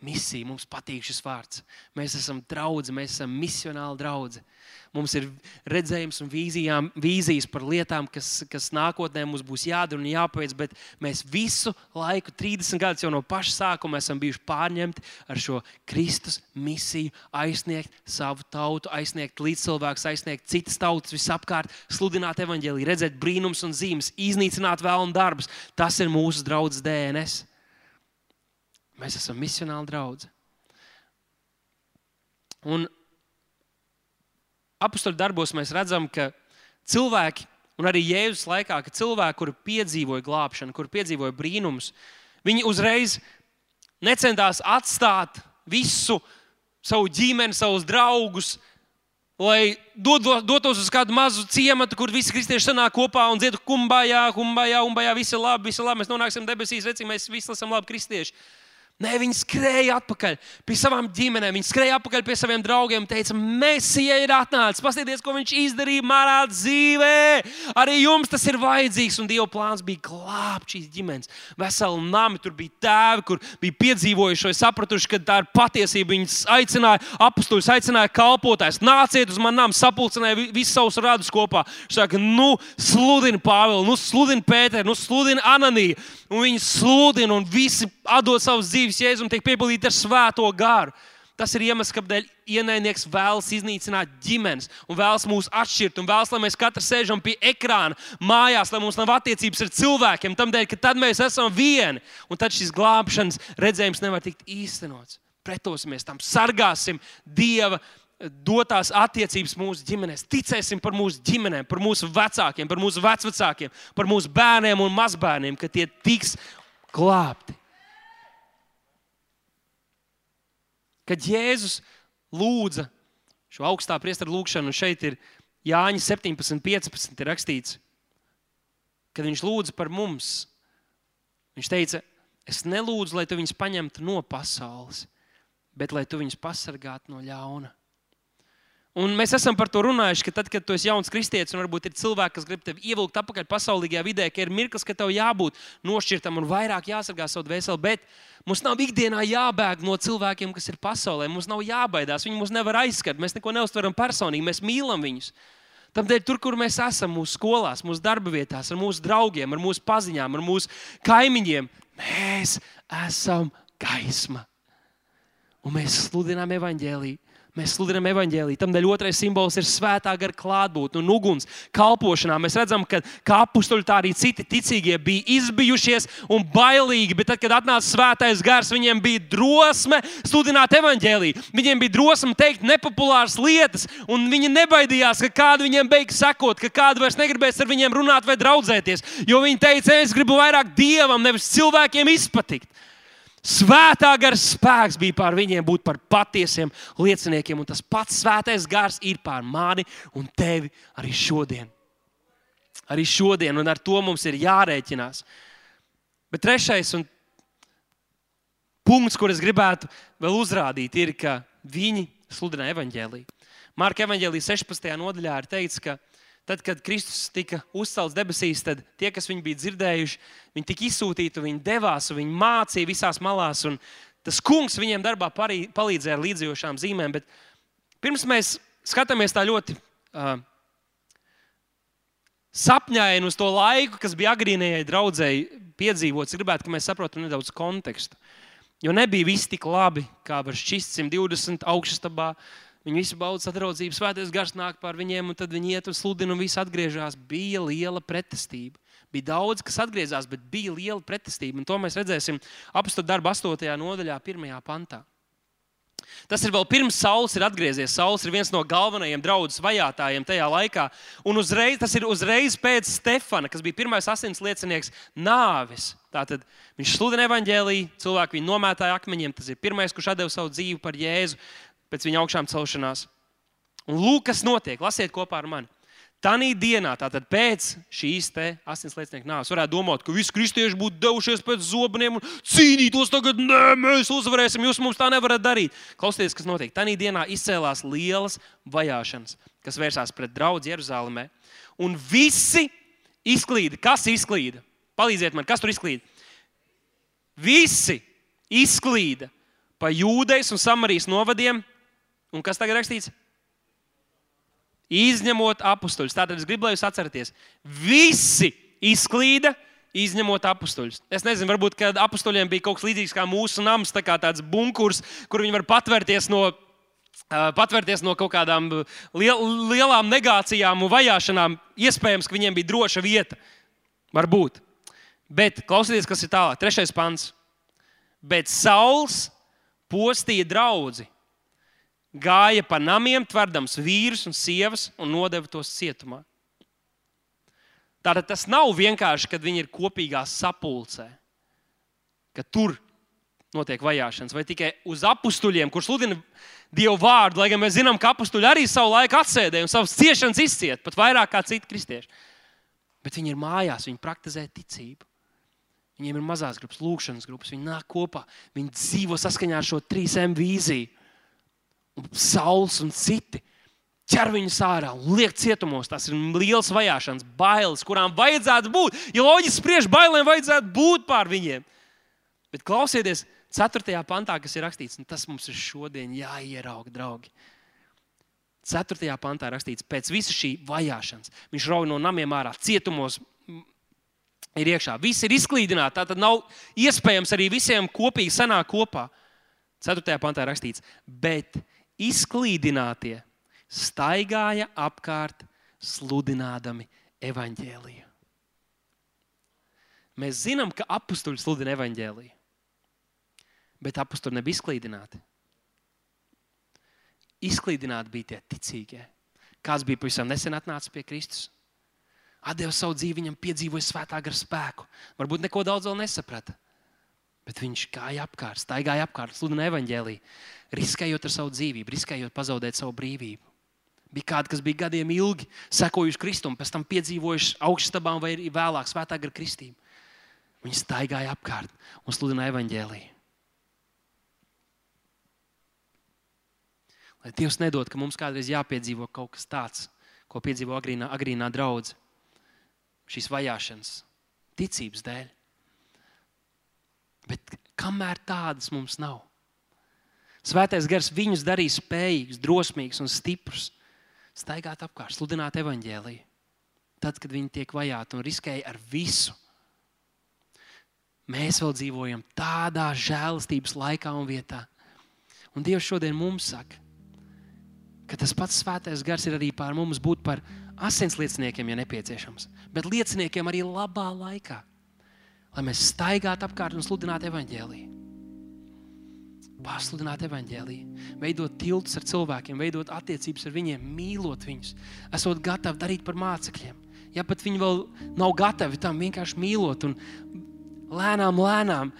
misija. Mums patīk šis vārds. Mēs esam draugi, mēs esam misionāli draugi. Mums ir redzējums un vīzijām, vīzijas par lietām, kas, kas nākotnē mums būs jādara un jāpaveic, bet mēs visu laiku, 30 gadus jau no paša sākuma, esam bijuši pārņemti ar šo Kristus misiju, aizsniegt savu tautu, aizsniegt līdzcilvēkus, aizsniegt citas tautas visapkārt, sludināt evaņģēlīju, redzēt brīnums un zīmes, iznīcināt vēlnu darbus. Tas ir mūsu draudzes DNS. Mēs esam misionāli draugi. Un apakstuļu darbos mēs redzam, ka cilvēki, un arī Jēzus laikā, ka cilvēki, kuri piedzīvoja glābšanu, kuri piedzīvoja brīnumus, viņi uzreiz necentās atstāt visu savu ģimeni, savus draugus, lai dotos uz kādu mazu ciematu, kur visi kristieši sanāk kopā un dziedā kumbājā, kumbājā, kumbājā, viss ir labi, viss ir labi, mēs nonāksim debesīs, redzim, mēs visi esam labi kristieši. Nē, viņi skrēja atpakaļ pie savām ģimenēm, viņi skrēja atpakaļ pie saviem draugiem un teica, Mēsija ir atnācis. Paskatieties, ko viņš izdarīja manā dzīvē. Arī jums tas ir vajadzīgs. Un Dieva plāns bija glābt šīs ģimenes. Veseli nami tur bija tēvi, kur bija piedzīvojuši vai sapratuši, ka tā ir patiesība. Viņus aicināja, apstuļus aicināja kalpotājs. Nāciet uz manām, sapulcināja visus savus radus kopā. Viņš saka, nu, sludini Pāvilu, nu, sludini Pēteru, nu, sludini Ananiju. Un viņi sludina un visi atdod savus dzīves dzīves jēzum tiek piepildīta ar svēto garu. Tas ir iemesls, kāpēc ienaidnieks vēlas iznīcināt ģimenes un vēlas mūs atšķirt. Un vēlas, lai mēs katrs sēžam pie ekrāna mājās, lai mums nav attiecības ar cilvēkiem. Tādēļ, ka tad mēs esam vieni. Un tad šis glābšanas redzējums nevar tikt īstenots. Pretosimies tam, sargāsim Dieva dotās attiecības mūsu ģimenēs. Ticēsim par mūsu ģimenēm, par mūsu vecākiem, par mūsu vecvecākiem, par mūsu bērniem un mazbērniem, ka tie tiks glābti. Kad Jēzus lūdza šo augstā priestera lūgšanu, un šeit ir Jāņa 17, 15 ir rakstīts, kad viņš lūdza par mums. Viņš teica, es nelūdzu, lai tu viņus paņemtu no pasaules, bet lai tu viņus pasargātu no ļauna. Un mēs esam par to runājuši, ka tad, kad tu esi jauns kristietis, un varbūt ir cilvēki, kas grib tevi ievilkt atpakaļ pasaulīgajā vidē, ka ir mirklis, ka tev jābūt nošķirtam un vairāk jāsargā savu dvēseli. Bet mums nav ikdienā jābēg no cilvēkiem, kas ir pasaulē. Mums nav jābaidās, viņi mūs nevar aizskart. Mēs neko neuztveram personīgi, mēs mīlam viņus. Tādēļ, tur, kur mēs esam, mūsu skolās, mūsu darba vietās, ar mūsu draugiem, ar mūsu paziņām, ar mūsu kaimiņiem, mēs esam gaisma. Un mēs sludinām evaņģēlīju. Mēs sludinām evaņģēlīju. Tādēļ otrais simbols ir svētā gara klātbūtne un uguns kalpošanā. Mēs redzam, ka kā apstuļi, tā arī citi ticīgie bija izbijušies un bailīgi, bet tad, kad atnāca svētais gars, viņiem bija drosme sludināt evaņģēlīju. Viņiem bija drosme teikt nepopulāras lietas, un viņi nebaidījās, ka kādu viņiem beigs sekot, ka kādu vairs negribēs ar viņiem runāt vai draudzēties. Jo viņi teica, es gribu vairāk dievam, nevis cilvēkiem izpatikt. Svētā gara spēks bija pār viņiem, būt par patiesiem lieciniekiem, un tas pats svētais gars ir pār mani un tevi arī šodien. Arī šodien, un ar to mums ir jārēķinās. Bet trešais un punkts, kur es gribētu vēl uzrādīt, ir, ka viņi sludina evaņģēlīju. Marka evaņģēlīja 16. nodaļā ir teikts, ka Tad, kad Kristus tika uzcelts debesīs, tad tie, kas viņu bija dzirdējuši, viņi tika izsūtīti, viņi devās, viņi mācīja visās malās. Tas kungs viņiem darbā palīdzēja ar līdzjošām zīmēm. Bet pirms mēs skatāmies tā ļoti uh, sapņaini uz to laiku, kas bija agrīnējai draudzēji piedzīvots, gribētu, ka mēs saprotam nedaudz kontekstu. Jo nebija viss tik labi, kā var šķist 120 augšstabā. Viņi visi bauda sadraudzību, svētais gars nāk pār viņiem, un tad viņi iet un sludina, un viss atgriežas. Bija liela pretestība. Bija daudz, kas atgriezās, bet bija liela pretestība. Un to mēs redzēsim apstākļu darba 8. nodaļā, 1. pantā. Tas ir vēl pirms Sauls ir atgriezies. Sauls ir viens no galvenajiem draudzes vajātajiem tajā laikā. Un uzreiz, tas ir uzreiz pēc Stefana, kas bija pirmais asins liecinieks, nāves. Tātad viņš sludina evaņģēlīju, cilvēki viņu nomētāja akmeņiem. Tas ir pirmais, kurš deva savu dzīvi par Jēzu pēc viņa augšām celšanās. Un lūk, kas notiek. Lasiet kopā ar mani. Tanī dienā, tātad pēc šīs asins liecinieku nāves, varētu domāt, ka visi kristieši būtu devušies pēc zobeniem un cīnītos tagad, nē, mēs uzvarēsim, jūs mums tā nevarat darīt. Klausieties, kas notiek. Tanī dienā izcēlās lielas vajāšanas, kas vērsās pret draugu Jeruzalemē. Un visi izklīda. Kas izklīda? Palīdziet man, kas tur izklīda? Visi izklīda pa jūdejas un samarijas novadiem Un kas tagad rakstīts? Izņemot apstuļus. Tātad es gribu, lai jūs atceraties, visi izklīda, izņemot apstuļus. Es nezinu, varbūt apstuļiem bija kaut kas līdzīgs kā mūsu nams, tā kā tāds bunkurs, kur viņi var patvērties no patvērties no kaut kādām liel, lielām negācijām un vajāšanām. Iespējams, ka viņiem bija droša vieta. Varbūt. Bet klausieties, kas ir tālāk. Trešais pants. Bet Sauls postīja draugu gāja pa namiem, tverdams vīrus un sievas un nodeva tos cietumā. Tātad tas nav vienkārši, kad viņi ir kopīgā sapulcē, ka tur notiek vajāšanas, vai tikai uz apstuļiem, kurš sludina Dievu vārdu, lai gan mēs zinām, ka apstuļi arī savu laiku atsēdēja un savas ciešanas izciet, pat vairāk kā citi kristieši. Bet viņi ir mājās, viņi praktizē ticību. Viņiem ir mazās grupas, lūkšanas grupas, viņi nāk kopā, viņi dzīvo saskaņā ar šo 3M vīziju. Sauls un citi ķer viņus ārā un liek cietumos. Tas ir liels vajāšanas, bailes, kurām vajadzētu būt. Ja loģiski spriež, bailēm vajadzētu būt pār viņiem. Bet klausieties, 4. pantā, kas ir rakstīts, un tas mums ir šodien jāierauga, draugi. 4. pantā rakstīts, pēc visa šī vajāšanas viņš rauj no namiem ārā, cietumos ir iekšā. Viss ir izklīdināts. Tā tad nav iespējams arī visiem kopīgi sanākt kopā. 4. pantā rakstīts, bet izklīdinātie staigāja apkārt, sludinādami evaņģēliju. Mēs zinām, ka apstuļi sludina evaņģēliju, bet apstuļi nebija izklīdināti. Izklīdināti bija tie ticīgie. Kāds bija pavisam nesen atnācis pie Kristus, atdeva savu dzīvi, viņam piedzīvoja svētā gara spēku. Varbūt neko daudz vēl nesaprata. Bet viņš gāja apkārt, staigāja apkārt, sludināja evaņģēlīju, riskējot ar savu dzīvību, riskējot pazaudēt savu brīvību. Bija kādi, kas bija gadiem ilgi sekojuši Kristum, pēc tam piedzīvojuši augststabām vai vēlāk svētā gara kristību. Viņi staigāja apkārt un sludināja evaņģēlīju. Lai Dievs nedod, ka mums kādreiz jāpiedzīvo kaut kas tāds, ko piedzīvo agrīnā, agrīnā draudzene. Šīs vajāšanas, ticības dēļ. Bet kamēr tādas mums nav, Svētais gars viņus darīs spējīgus, drosmīgus un stiprus staigāt apkārt, sludināt evaņģēlīju. Tad, kad viņi tiek vajāti un riskēja ar visu, mēs vēl dzīvojam tādā žēlastības laikā un vietā. Un Dievs šodien mums saka, ka tas pats svētais gars ir arī pār mums būt par asins lieciniekiem, ja nepieciešams, bet lieciniekiem arī labā laikā lai mēs staigātu apkārt un sludinātu evaņģēlīju. Pārsludināt evaņģēlīju, veidot tiltus ar cilvēkiem, veidot attiecības ar viņiem, mīlot viņus, esot gatavi darīt par mācekļiem. Ja pat viņi vēl nav gatavi tam vienkārši mīlot un lēnām, lēnām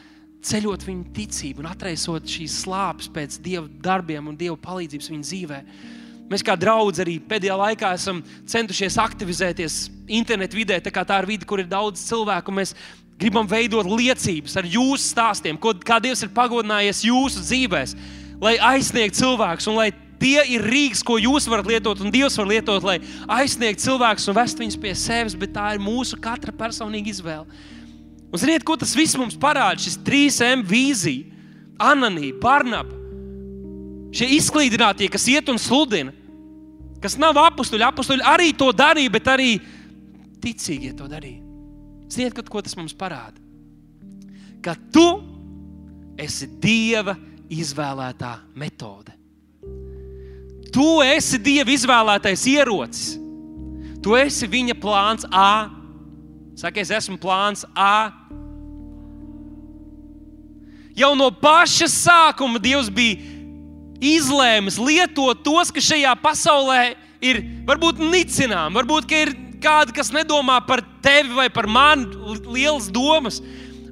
ceļot viņu ticību un atraisot šīs slāpes pēc Dieva darbiem un Dieva palīdzības viņu dzīvē. Mēs kā draugi arī pēdējā laikā esam centušies aktivizēties internetu vidē. Tā, tā ir vide, kur ir daudz cilvēku. Mēs gribam veidot liecības ar jūsu stāstiem, ko, kā Dievs ir pagodinājies jūsu dzīvēm, lai aizsniegtu cilvēkus un lai tie ir rīks, ko jūs varat lietot un Dievs var lietot, lai aizsniegtu cilvēkus un vest viņus pie sevis. Bet tā ir mūsu katra personīga izvēle. Un ziniet, ko tas viss mums parāda? Šis 3M vīzija, Ananija, Barnaba. Šie izklīdinātie, kas iet un sludina, kas nav apstuļi, apstuļi arī to darīja, bet arī ticīgie to darīja. Ziniet, ko tas mums parāda? Ka tu esi Dieva izvēlētā metode. Tu esi Dieva izvēlētais ierocis. Tu esi viņa plāns A. Saka, es esmu plāns A. Jau no paša sākuma Dievs bija izlēmis lietot tos, kas šajā pasaulē ir varbūt nicināmi, varbūt ir kādi, kas nedomā par tevi vai par mani lielas domas.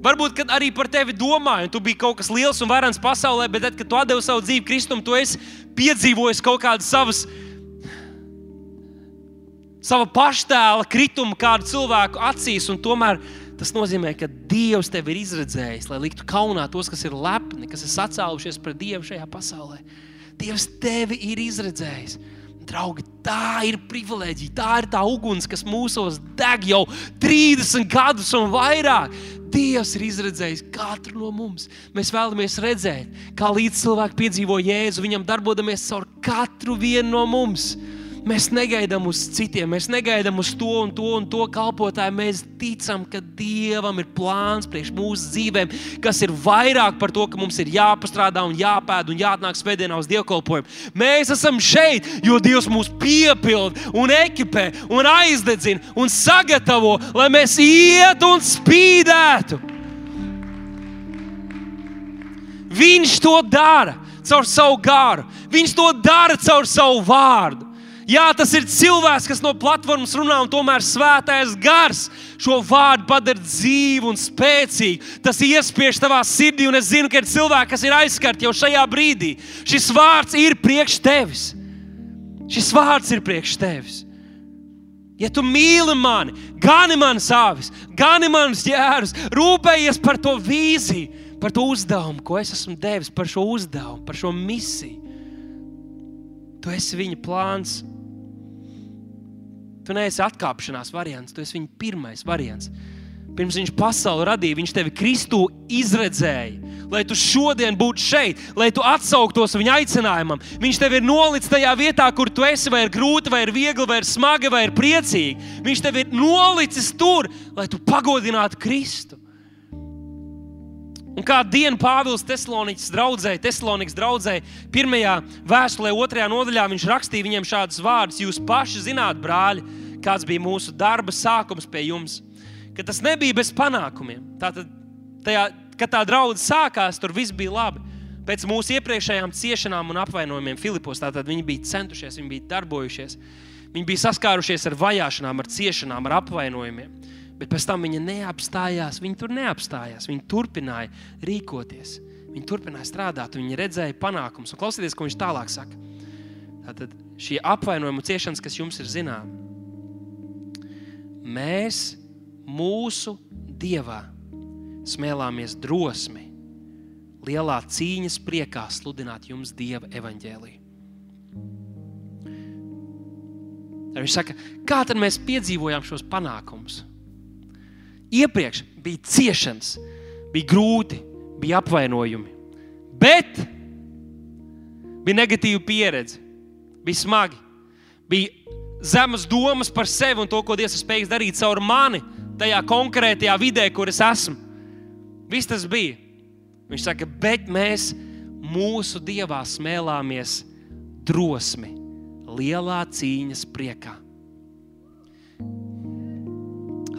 Varbūt arī par tevi domāju, tu biji kaut kas liels un varants pasaulē, bet tad, kad tu devi savu dzīvi Kristum, tu esi piedzīvojis kaut kādas savas, sava paštēla kritumu kādu cilvēku acīs, tomēr Tas nozīmē, ka Dievs tevi ir izredzējis, lai liktu kaunā tos, kas ir lepni, kas ir sacēlušies pret Dievu šajā pasaulē. Dievs tevi ir izredzējis. Draugi, tā ir privilēģija, tā ir tā uguns, kas mūsos deg jau 30 gadus un vairāk. Dievs ir izredzējis katru no mums. Mēs vēlamies redzēt, kā līdz cilvēki piedzīvo Jēzu, viņam darbojamies caur katru vienu no mums. Mēs negaidām uz citiem, mēs negaidām uz to un to un to kalpotāju. Mēs ticam, ka Dievam ir plāns priekš mūsu dzīvēm, kas ir vairāk par to, ka mums ir jāpastrādā un jāpēd un jāatnāk svētdienā uz dievkalpojumu. Mēs esam šeit, jo Dievs mūs piepilda un ekipē un aizdedzina un sagatavo, lai mēs ietu un spīdētu. Viņš to dara caur savu gāru, viņš to dara caur savu vārdu. Jā, tas ir cilvēks, kas no platformas runā, un tomēr svētais gars šo vārdu padara dzīvu un spēcīgu. Tas iespiež tavā sirdī, un es zinu, ka ir cilvēki, kas ir aizskarti jau šajā brīdī. Šis vārds ir priekš tevis. Šis vārds ir priekš tevis. Ja tu mīli mani, gani manas avis, gani manas ģērus, rūpējies par to vīziju, par to uzdevumu, ko es esmu devis, par šo uzdevumu, par šo misiju. Tu esi viņa plāns Tu neesi atkāpšanās variants, tu esi viņa pirmais variants. Pirms viņš pasauli radīja, viņš tevi Kristu izredzēja. Lai tu šodien būtu šeit, lai tu atsauktos viņa aicinājumam. Viņš tevi ir nolicis tajā vietā, kur tu esi, vai ir grūti, vai ir viegli, vai ir smagi, vai ir priecīgi. Viņš tevi ir nolicis tur, lai tu pagodinātu Kristu. Un kā dienu Pāvils Teslonikas draudzē, Teslonikas draudzē, pirmajā vēstulē, otrajā nodaļā, viņš rakstīja viņiem šādus vārdus: Jūs paši zināt, brāļi, kāds bija mūsu darba sākums pie jums, ka tas nebija bez panākumiem. Tātad, tajā, kad tā draudzene sākās, tur viss bija labi. Pēc mūsu iepriekšējām ciešanām un apvainojumiem Filipos, tātad viņi bija centušies, viņi bija darbojušies, viņi bija saskārušies ar vajāšanām, ar ciešanām, ar apvainojumiem. Bet pēc tam viņa neapstājās. Viņa tur neapstājās. Viņa turpināja rīkoties. Viņa turpināja strādāt, viņa redzēja panākumus. Klausieties, ko viņš tālāk saka. Tātad šie apvainojumi ciešanas, kas jums ir zināmas, mēs mūsu dievā smēlāmies drosmi, lielā cīņas priekā sludināt jums dieva evaņģēliju. Viņš saka, kā tad mēs piedzīvojām šos panākumus? Iepriekš bija ciešanas, bija grūti, bija apvainojumi, bet bija negatīva pieredze, bija smagi, bija zemas domas par sevi un to, ko Dievs ir spējīgs darīt caur mani, tajā konkrētajā vidē, kur es esmu. Viss tas bija. Viņš saka, bet mēs mūsu dievā smēlāmies drosmi, lielā cīņas priekā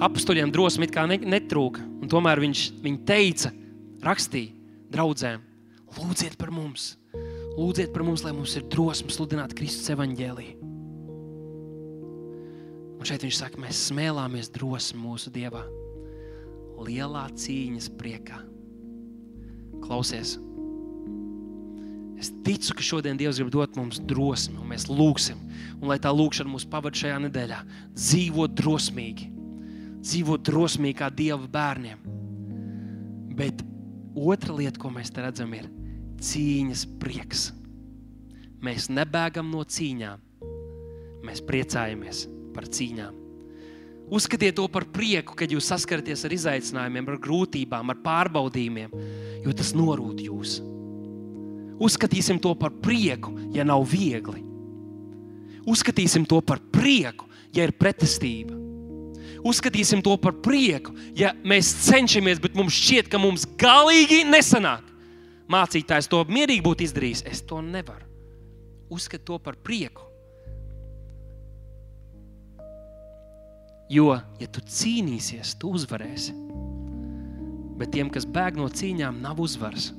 apstuļiem drosmi netrūka. Un tomēr viņš teica, rakstīja draudzēm, lūdziet par mums, lūdziet par mums, lai mums ir drosme sludināt Kristus evaņģēlīju. Un šeit viņš saka, mēs smēlāmies drosmi mūsu Dievā, lielā cīņas priekā. Klausies! Es ticu, ka šodien Dievs grib dot mums drosmi, un mēs lūgsim, un lai tā lūkšana mūs pavadītu šajā nedēļā, dzīvot drosmīgi, dzīvot drosmīgi kā Dieva bērniem. Bet otra lieta, ko mēs te redzam, ir cīņas prieks. Mēs nebēgam no cīņām, mēs priecājamies par cīņām. Uzskatiet to par prieku, kad jūs saskaraties ar izaicinājumiem, ar grūtībām, ar pārbaudījumiem, jo tas norūd jūs. Uzskatīsim to par prieku, ja nav viegli. Uzskatīsim to par prieku, ja ir pretestība. Uzskatīsim to par prieku, ja mēs cenšamies, bet mums šķiet, ka mums galīgi nesanāk. Mācītājs to mierīgi būtu izdarījis. Es to nevaru. Uzskat to par prieku. Jo, ja tu cīnīsies, tu uzvarēsi. Bet tiem, kas bēg no cīņām, nav uzvaras.